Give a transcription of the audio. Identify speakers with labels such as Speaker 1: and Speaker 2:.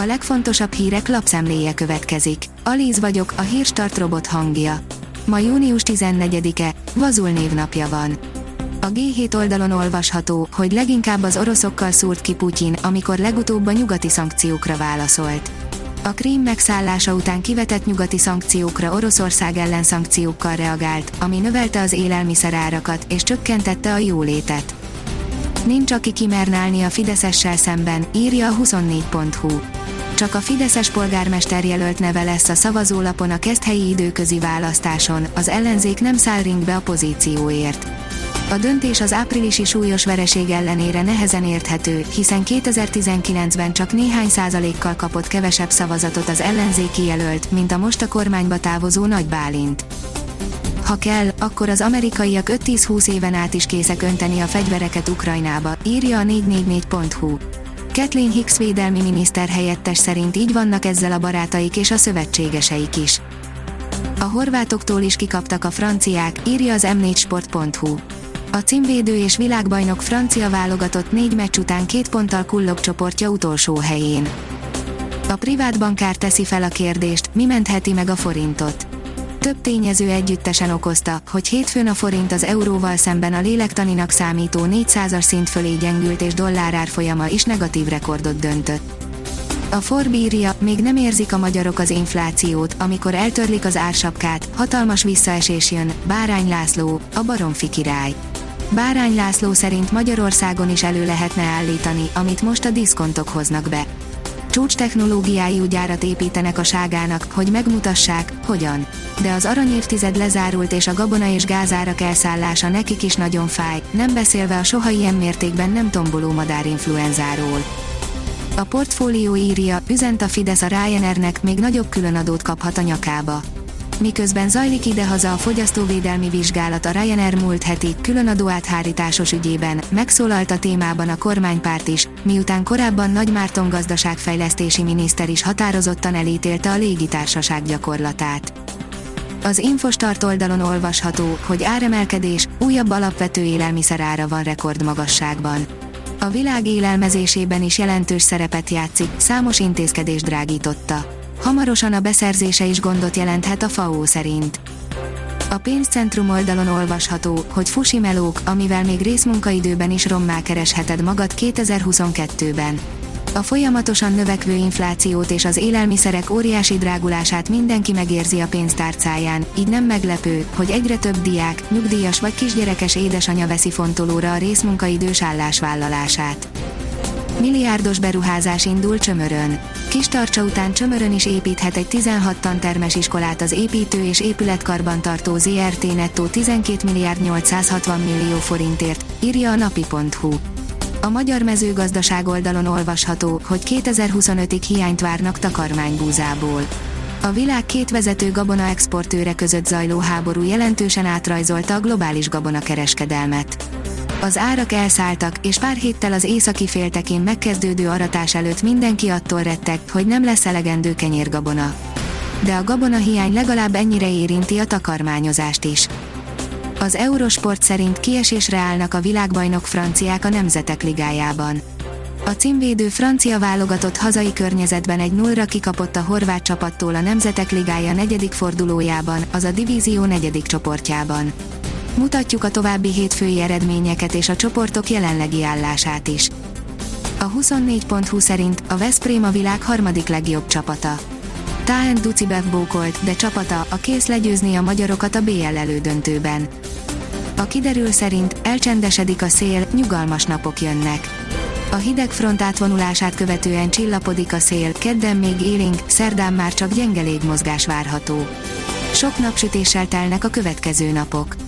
Speaker 1: A legfontosabb hírek lapszemléje következik. Alíz vagyok, a hírstart robot hangja. Ma június 14-e, Vazul névnapja van. A G7 oldalon olvasható, hogy leginkább az oroszokkal szúrt ki Putyin, amikor legutóbb a nyugati szankciókra válaszolt. A Krím megszállása után kivetett nyugati szankciókra Oroszország ellen szankciókkal reagált, ami növelte az élelmiszerárakat és csökkentette a jólétet. Nincs aki kimernálni a Fideszessel szemben, írja a 24.hu. Csak a Fideszes polgármester jelölt neve lesz a szavazólapon a kezdhelyi időközi választáson, az ellenzék nem száll ringbe a pozícióért. A döntés az áprilisi súlyos vereség ellenére nehezen érthető, hiszen 2019-ben csak néhány százalékkal kapott kevesebb szavazatot az ellenzéki jelölt, mint a most a kormányba távozó Nagy Bálint. Ha kell, akkor az amerikaiak 5-10-20 éven át is készek önteni a fegyvereket Ukrajnába, írja a 444.hu. Kathleen Hicks védelmi miniszter helyettes szerint így vannak ezzel a barátaik és a szövetségeseik is. A horvátoktól is kikaptak a franciák, írja az m4sport.hu. A címvédő és világbajnok francia válogatott négy meccs után két ponttal kullog csoportja utolsó helyén. A privát bankár teszi fel a kérdést, mi mentheti meg a forintot. Több tényező együttesen okozta, hogy hétfőn a forint az euróval szemben a lélektaninak számító 400-as szint fölé gyengült és dollár folyama is negatív rekordot döntött. A Forbíria, még nem érzik a magyarok az inflációt, amikor eltörlik az ársapkát, hatalmas visszaesés jön, Bárány László, a baromfi király. Bárány László szerint Magyarországon is elő lehetne állítani, amit most a diszkontok hoznak be. Csúcs technológiájú gyárat építenek a ságának, hogy megmutassák, hogyan. De az arany évtized lezárult és a gabona és gázárak elszállása nekik is nagyon fáj, nem beszélve a soha ilyen mértékben nem tomboló madárinfluenzáról. A portfólió írja, üzent a Fidesz a Ryanairnek, még nagyobb különadót kaphat a nyakába miközben zajlik idehaza a fogyasztóvédelmi vizsgálat a Ryanair múlt heti különadó áthárításos ügyében, megszólalt a témában a kormánypárt is, miután korábban Nagy Márton gazdaságfejlesztési miniszter is határozottan elítélte a légitársaság gyakorlatát. Az Infostart oldalon olvasható, hogy áremelkedés, újabb alapvető élelmiszerára van rekordmagasságban. A világ élelmezésében is jelentős szerepet játszik, számos intézkedés drágította. Hamarosan a beszerzése is gondot jelenthet a FAO szerint. A pénzcentrum oldalon olvasható, hogy fusi melók, amivel még részmunkaidőben is rommá keresheted magad 2022-ben. A folyamatosan növekvő inflációt és az élelmiszerek óriási drágulását mindenki megérzi a pénztárcáján, így nem meglepő, hogy egyre több diák, nyugdíjas vagy kisgyerekes édesanyja veszi fontolóra a részmunkaidős állásvállalását. Milliárdos beruházás indul Csömörön. Kis tartsa után Csömörön is építhet egy 16 tantermes iskolát az építő és épületkarbantartó ZRT nettó 12 milliárd 860 millió forintért, írja a napi.hu. A magyar mezőgazdaság oldalon olvasható, hogy 2025-ig hiányt várnak takarmánybúzából. A világ két vezető gabona exportőre között zajló háború jelentősen átrajzolta a globális gabonakereskedelmet. Az árak elszálltak, és pár héttel az északi féltekén megkezdődő aratás előtt mindenki attól rettek, hogy nem lesz elegendő kenyérgabona. De a gabona hiány legalább ennyire érinti a takarmányozást is. Az Eurosport szerint kiesésre állnak a világbajnok franciák a Nemzetek Ligájában. A címvédő francia válogatott hazai környezetben egy nullra kikapott a horvát csapattól a Nemzetek Ligája negyedik fordulójában, az a divízió negyedik csoportjában. Mutatjuk a további hétfői eredményeket és a csoportok jelenlegi állását is. A 24.20 szerint a Veszprém a világ harmadik legjobb csapata. Táent Ducibev bókolt, de csapata a kész legyőzni a magyarokat a BL elődöntőben. A kiderül szerint elcsendesedik a szél, nyugalmas napok jönnek. A hideg front átvonulását követően csillapodik a szél, kedden még élénk, szerdán már csak gyenge légmozgás várható. Sok napsütéssel telnek a következő napok.